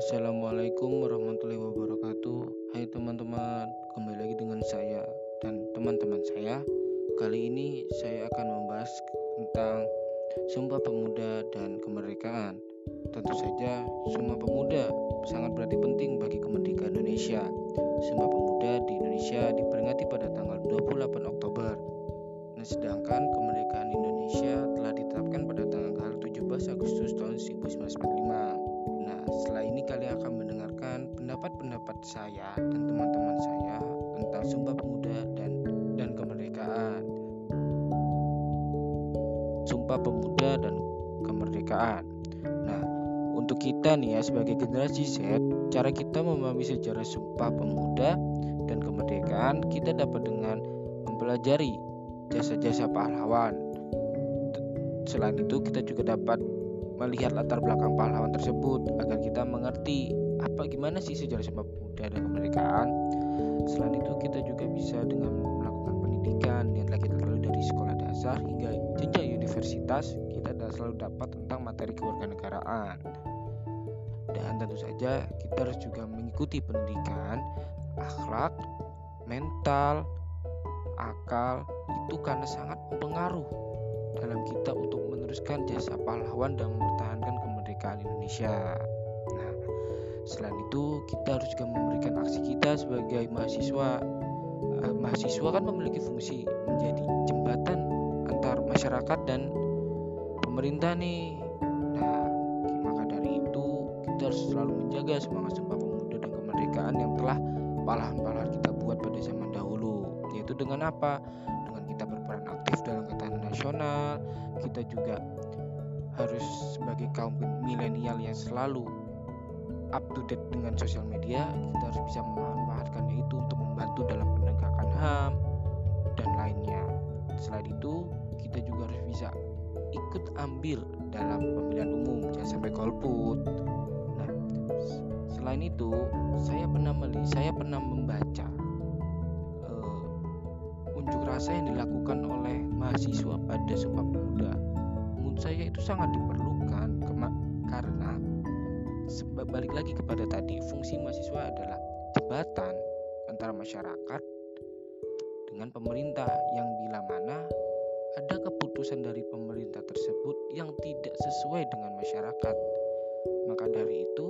Assalamualaikum warahmatullahi wabarakatuh. Hai teman-teman Kembali lagi dengan saya Dan teman-teman saya. Kali ini saya akan membahas tentang Sumpah Pemuda dan Kemerdekaan. Tentu saja Sumpah Pemuda sangat berarti penting bagi kemerdekaan Indonesia. Sumpah Pemuda di Indonesia diperingati pada tanggal 28 Oktober. Nah sedangkan kemerdekaan Indonesia telah ditetapkan pada tanggal 17 Agustus tahun 1945 pendapat-pendapat saya dan teman-teman saya tentang Sumpah Pemuda dan dan kemerdekaan. Sumpah Pemuda dan kemerdekaan. Nah, untuk kita nih ya sebagai generasi Z, cara kita memahami sejarah Sumpah Pemuda dan kemerdekaan kita dapat dengan mempelajari jasa-jasa pahlawan. Selain itu, kita juga dapat melihat latar belakang pahlawan tersebut agar kita mengerti apa gimana sih sejarah Sumpah Pemuda dan kemerdekaan. Selain itu kita juga bisa dengan melakukan pendidikan yang telah kita lalui dari sekolah dasar hingga jenjang universitas kita selalu dapat tentang materi kewarganegaraan. Dan tentu saja kita harus juga mengikuti pendidikan akhlak, mental, akal itu karena sangat mempengaruhi dalam kita untuk meneruskan jasa pahlawan dan mempertahankan kemerdekaan Indonesia. Selain itu kita harus juga memberikan aksi kita sebagai mahasiswa. Eh, mahasiswa kan memiliki fungsi menjadi jembatan antar masyarakat dan pemerintah nih. Nah, maka dari itu kita harus selalu menjaga semangat Sumpah Pemuda dan kemerdekaan yang telah pahlawan-pahlawan kita buat pada zaman dahulu. Yaitu dengan apa? Dengan kita berperan aktif dalam ketahanan nasional, kita juga harus sebagai kaum milenial yang selalu up to date dengan sosial media kita harus bisa memanfaatkannya itu untuk membantu dalam penegakan HAM dan lainnya. Selain itu kita juga harus bisa ikut ambil dalam pemilihan umum jangan sampai golput. Nah selain itu saya pernah melihat saya pernah membaca uh, unjuk rasa yang dilakukan oleh mahasiswa pada Sumpah Pemuda menurut saya itu sangat diperlukan karena balik lagi kepada tadi fungsi mahasiswa adalah jembatan antara masyarakat dengan pemerintah yang bila mana ada keputusan dari pemerintah tersebut yang tidak sesuai dengan masyarakat maka dari itu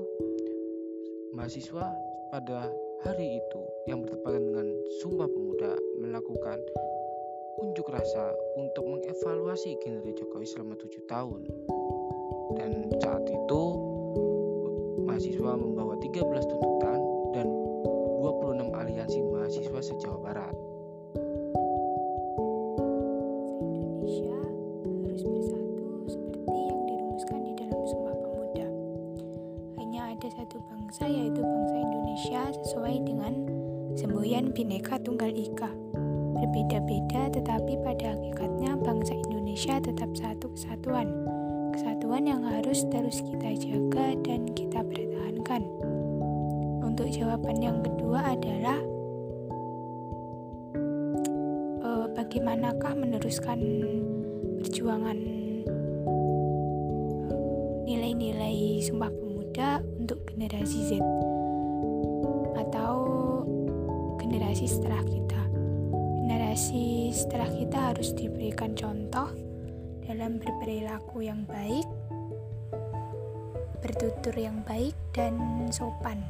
mahasiswa pada hari itu yang bertepatan dengan Sumpah Pemuda melakukan unjuk rasa untuk mengevaluasi kinerja Jokowi selama tujuh tahun. Dan saat itu mahasiswa membawa 13 tuntutan dan 26 aliansi mahasiswa se-Jawa Barat. Indonesia harus bersatu seperti yang dirumuskan di dalam Sumpah Pemuda. Hanya ada satu bangsa yaitu bangsa Indonesia sesuai dengan semboyan Bhinneka Tunggal Ika berbeda-beda tetapi pada hakikatnya bangsa Indonesia tetap satu kesatuan. Kesatuan yang harus terus kita jaga dan kita pertahankan. Untuk jawaban yang kedua adalah eh, bagaimanakah meneruskan perjuangan eh, nilai-nilai Sumpah Pemuda untuk generasi Z atau generasi setelah kita generasi setelah kita harus diberikan contoh dalam berperilaku yang baik, bertutur yang baik, dan sopan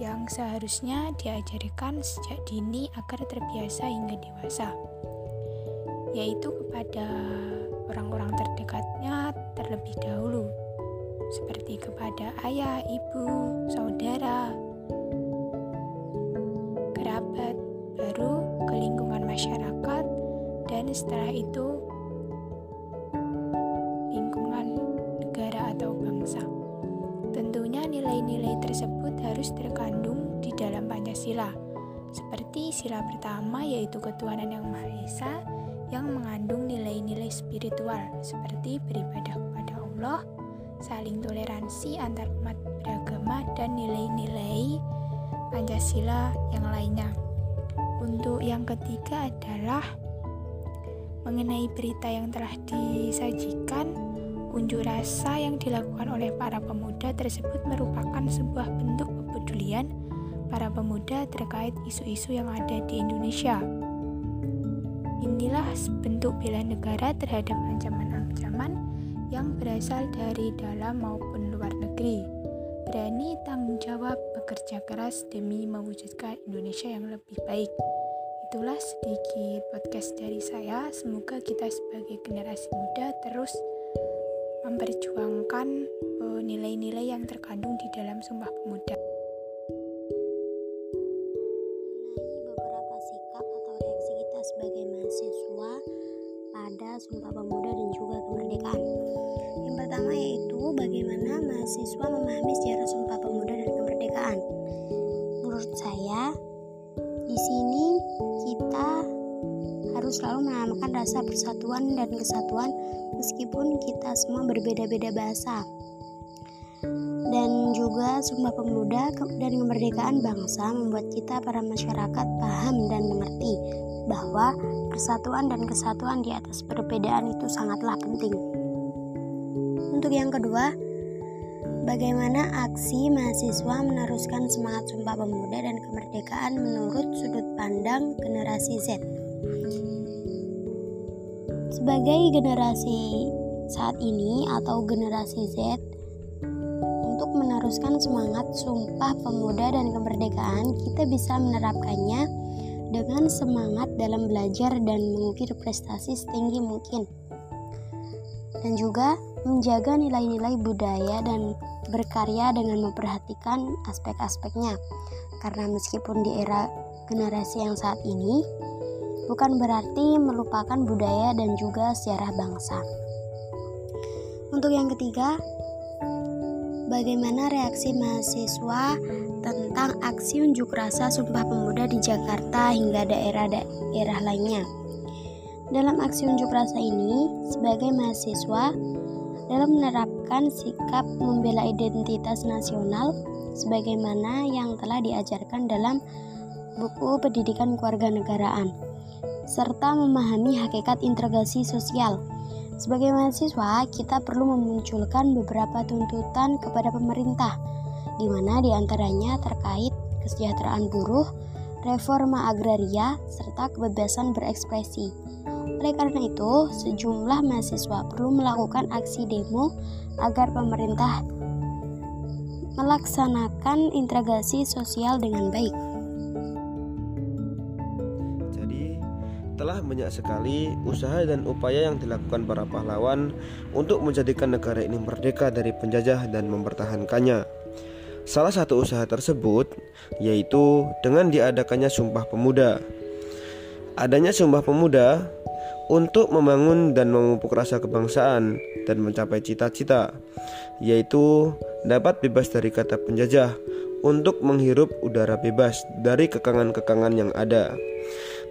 yang seharusnya diajarkan sejak dini agar terbiasa hingga dewasa, yaitu kepada orang-orang terdekatnya terlebih dahulu, seperti kepada ayah, ibu, saudara, kerabat, baru ke lingkungan masyarakat dan setelah itu Pancasila. Seperti sila pertama yaitu ketuhanan yang Maha Esa yang mengandung nilai-nilai spiritual seperti beribadah kepada Allah, saling toleransi antar umat beragama dan nilai-nilai Pancasila yang lainnya. Untuk yang ketiga adalah mengenai berita yang telah disajikan unjuk rasa yang dilakukan oleh para pemuda tersebut merupakan sebuah bentuk kepedulian para pemuda terkait isu-isu yang ada di Indonesia. Inilah bentuk bela negara terhadap ancaman-ancaman yang berasal dari dalam maupun luar negeri. Berani tanggung jawab bekerja keras demi mewujudkan Indonesia yang lebih baik. Itulah sedikit podcast dari saya. Semoga kita sebagai generasi muda terus memperjuangkan eh, nilai-nilai yang terkandung di dalam Sumpah Pemuda. Pada Sumpah Pemuda dan juga kemerdekaan. Yang pertama yaitu bagaimana mahasiswa memahami sejarah Sumpah Pemuda dan kemerdekaan. Menurut saya, di sini kita harus selalu menanamkan rasa persatuan dan kesatuan meskipun kita semua berbeda-beda bahasa. Dan juga Sumpah Pemuda dan kemerdekaan bangsa membuat kita para masyarakat paham dan mengerti bahwa persatuan dan kesatuan di atas perbedaan itu sangatlah penting. Untuk yang kedua, Bagaimana aksi mahasiswa meneruskan semangat Sumpah Pemuda dan kemerdekaan menurut sudut pandang generasi Z? Sebagai generasi saat ini atau generasi Z, untuk meneruskan semangat Sumpah Pemuda dan kemerdekaan, kita bisa menerapkannya dengan semangat dalam belajar dan mengukir prestasi setinggi mungkin. Dan juga menjaga nilai-nilai budaya dan berkarya dengan memperhatikan aspek-aspeknya. Karena meskipun di era generasi yang saat ini, bukan berarti melupakan budaya dan juga sejarah bangsa. Untuk yang ketiga, bagaimana reaksi mahasiswa tentang aksi unjuk rasa Sumpah Pemuda di Jakarta hingga daerah-daerah lainnya. Dalam aksi unjuk rasa ini, sebagai mahasiswa, dalam menerapkan sikap membela identitas nasional sebagaimana yang telah diajarkan dalam buku pendidikan kewarganegaraan serta memahami hakikat integrasi sosial. Sebagai mahasiswa, kita perlu memunculkan beberapa tuntutan kepada pemerintah, di mana di antaranya terkait kesejahteraan buruh, reforma agraria, serta kebebasan berekspresi. Oleh karena itu, sejumlah mahasiswa perlu melakukan aksi demo agar pemerintah melaksanakan integrasi sosial dengan baik. Telah banyak sekali usaha dan upaya yang dilakukan para pahlawan untuk menjadikan negara ini merdeka dari penjajah dan mempertahankannya. Salah satu usaha tersebut yaitu dengan diadakannya Sumpah Pemuda. Adanya Sumpah Pemuda untuk membangun dan memupuk rasa kebangsaan dan mencapai cita-cita, yaitu dapat bebas dari kata penjajah untuk menghirup udara bebas dari kekangan-kekangan yang ada.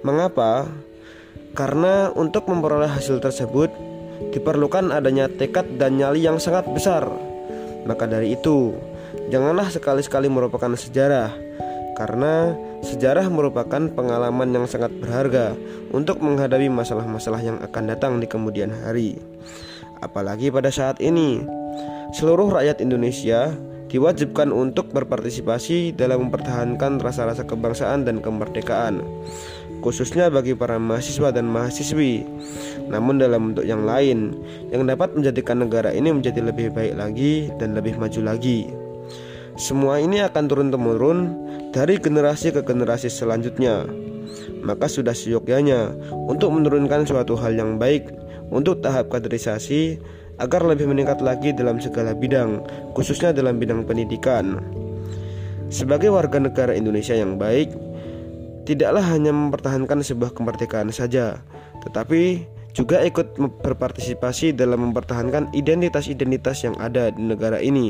Mengapa? Karena untuk memperoleh hasil tersebut diperlukan adanya tekad dan nyali yang sangat besar. Maka dari itu, janganlah sekali-sekali merupakan sejarah, karena sejarah merupakan pengalaman yang sangat berharga untuk menghadapi masalah-masalah yang akan datang di kemudian hari. Apalagi pada saat ini, seluruh rakyat Indonesia diwajibkan untuk berpartisipasi dalam mempertahankan rasa-rasa kebangsaan dan kemerdekaan, khususnya bagi para mahasiswa dan mahasiswi. Namun dalam bentuk yang lain yang dapat menjadikan negara ini menjadi lebih baik lagi dan lebih maju lagi. Semua ini akan turun-temurun dari generasi ke generasi selanjutnya. Maka sudah seyogyanya untuk menurunkan suatu hal yang baik untuk tahap kaderisasi agar lebih meningkat lagi dalam segala bidang, khususnya dalam bidang pendidikan. Sebagai warga negara Indonesia yang baik, tidaklah hanya mempertahankan sebuah kemerdekaan saja, tetapi juga ikut berpartisipasi dalam mempertahankan identitas-identitas yang ada di negara ini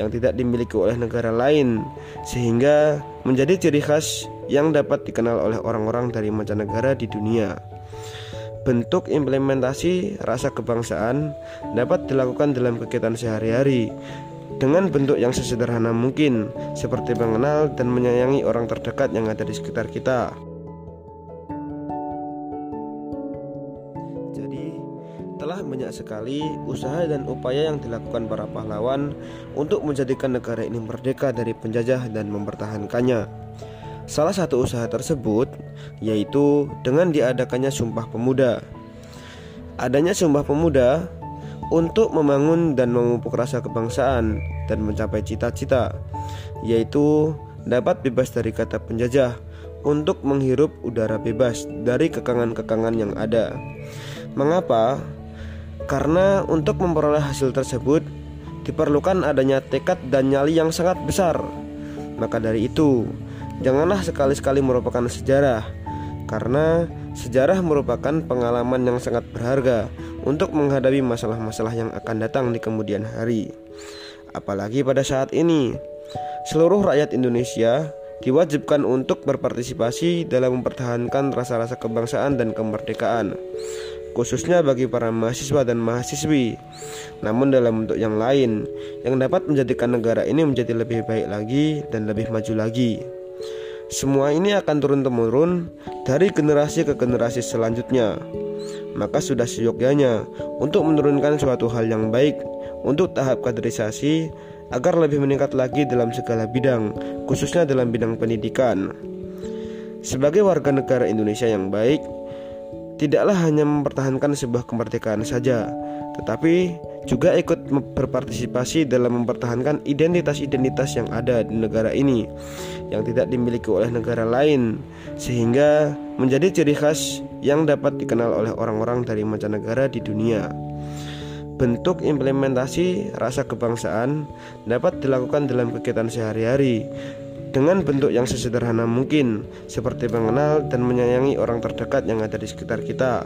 yang tidak dimiliki oleh negara lain sehingga menjadi ciri khas yang dapat dikenal oleh orang-orang dari mancanegara di dunia. Bentuk implementasi rasa kebangsaan dapat dilakukan dalam kegiatan sehari-hari dengan bentuk yang sesederhana mungkin, seperti mengenal dan menyayangi orang terdekat yang ada di sekitar kita. Telah banyak sekali usaha dan upaya yang dilakukan para pahlawan untuk menjadikan negara ini merdeka dari penjajah dan mempertahankannya. Salah satu usaha tersebut yaitu dengan diadakannya Sumpah Pemuda. Adanya Sumpah Pemuda untuk membangun dan memupuk rasa kebangsaan dan mencapai cita-cita, yaitu dapat bebas dari kata penjajah untuk menghirup udara bebas dari kekangan-kekangan yang ada. Mengapa? Karena untuk memperoleh hasil tersebut diperlukan adanya tekad dan nyali yang sangat besar. Maka dari itu, janganlah sekali-sekali merupakan sejarah, karena sejarah merupakan pengalaman yang sangat berharga untuk menghadapi masalah-masalah yang akan datang di kemudian hari. Apalagi pada saat ini, seluruh rakyat Indonesia diwajibkan untuk berpartisipasi dalam mempertahankan rasa-rasa kebangsaan dan kemerdekaan khususnya bagi para mahasiswa dan mahasiswi, namun dalam bentuk yang lain yang dapat menjadikan negara ini menjadi lebih baik lagi dan lebih maju lagi. Semua ini akan turun-temurun dari generasi ke generasi selanjutnya. Maka sudah seyogyanya untuk menurunkan suatu hal yang baik untuk tahap kaderisasi agar lebih meningkat lagi dalam segala bidang, khususnya dalam bidang pendidikan. Sebagai warga negara Indonesia yang baik, tidaklah hanya mempertahankan sebuah kemerdekaan saja, tetapi juga ikut berpartisipasi dalam mempertahankan identitas-identitas yang ada di negara ini yang tidak dimiliki oleh negara lain sehingga menjadi ciri khas yang dapat dikenal oleh orang-orang dari mancanegara di dunia. Bentuk implementasi rasa kebangsaan dapat dilakukan dalam kegiatan sehari-hari dengan bentuk yang sesederhana mungkin, seperti mengenal dan menyayangi orang terdekat yang ada di sekitar kita.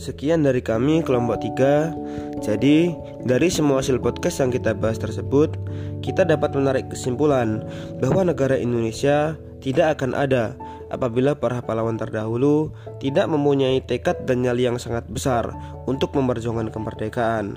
Sekian dari kami kelompok 3. Jadi, dari semua hasil podcast yang kita bahas tersebut, kita dapat menarik kesimpulan bahwa negara Indonesia tidak akan ada apabila para pahlawan terdahulu tidak mempunyai tekad dan nyali yang sangat besar untuk memperjuangkan kemerdekaan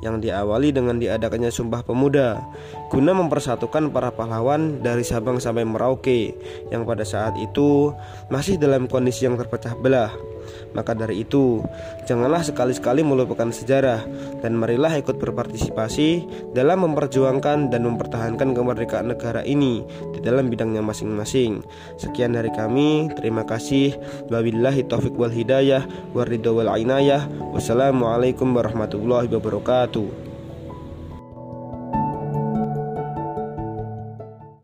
yang diawali dengan diadakannya Sumpah Pemuda guna mempersatukan para pahlawan dari Sabang sampai Merauke yang pada saat itu masih dalam kondisi yang terpecah belah. Maka dari itu, janganlah sekali-sekali melupakan sejarah dan marilah ikut berpartisipasi dalam memperjuangkan dan mempertahankan kemerdekaan negara ini di dalam bidangnya masing-masing. Sekian dari kami, terima kasih. Wabillahi taufik wal hidayah, waridho wal. Wassalamualaikum warahmatullahi wabarakatuh.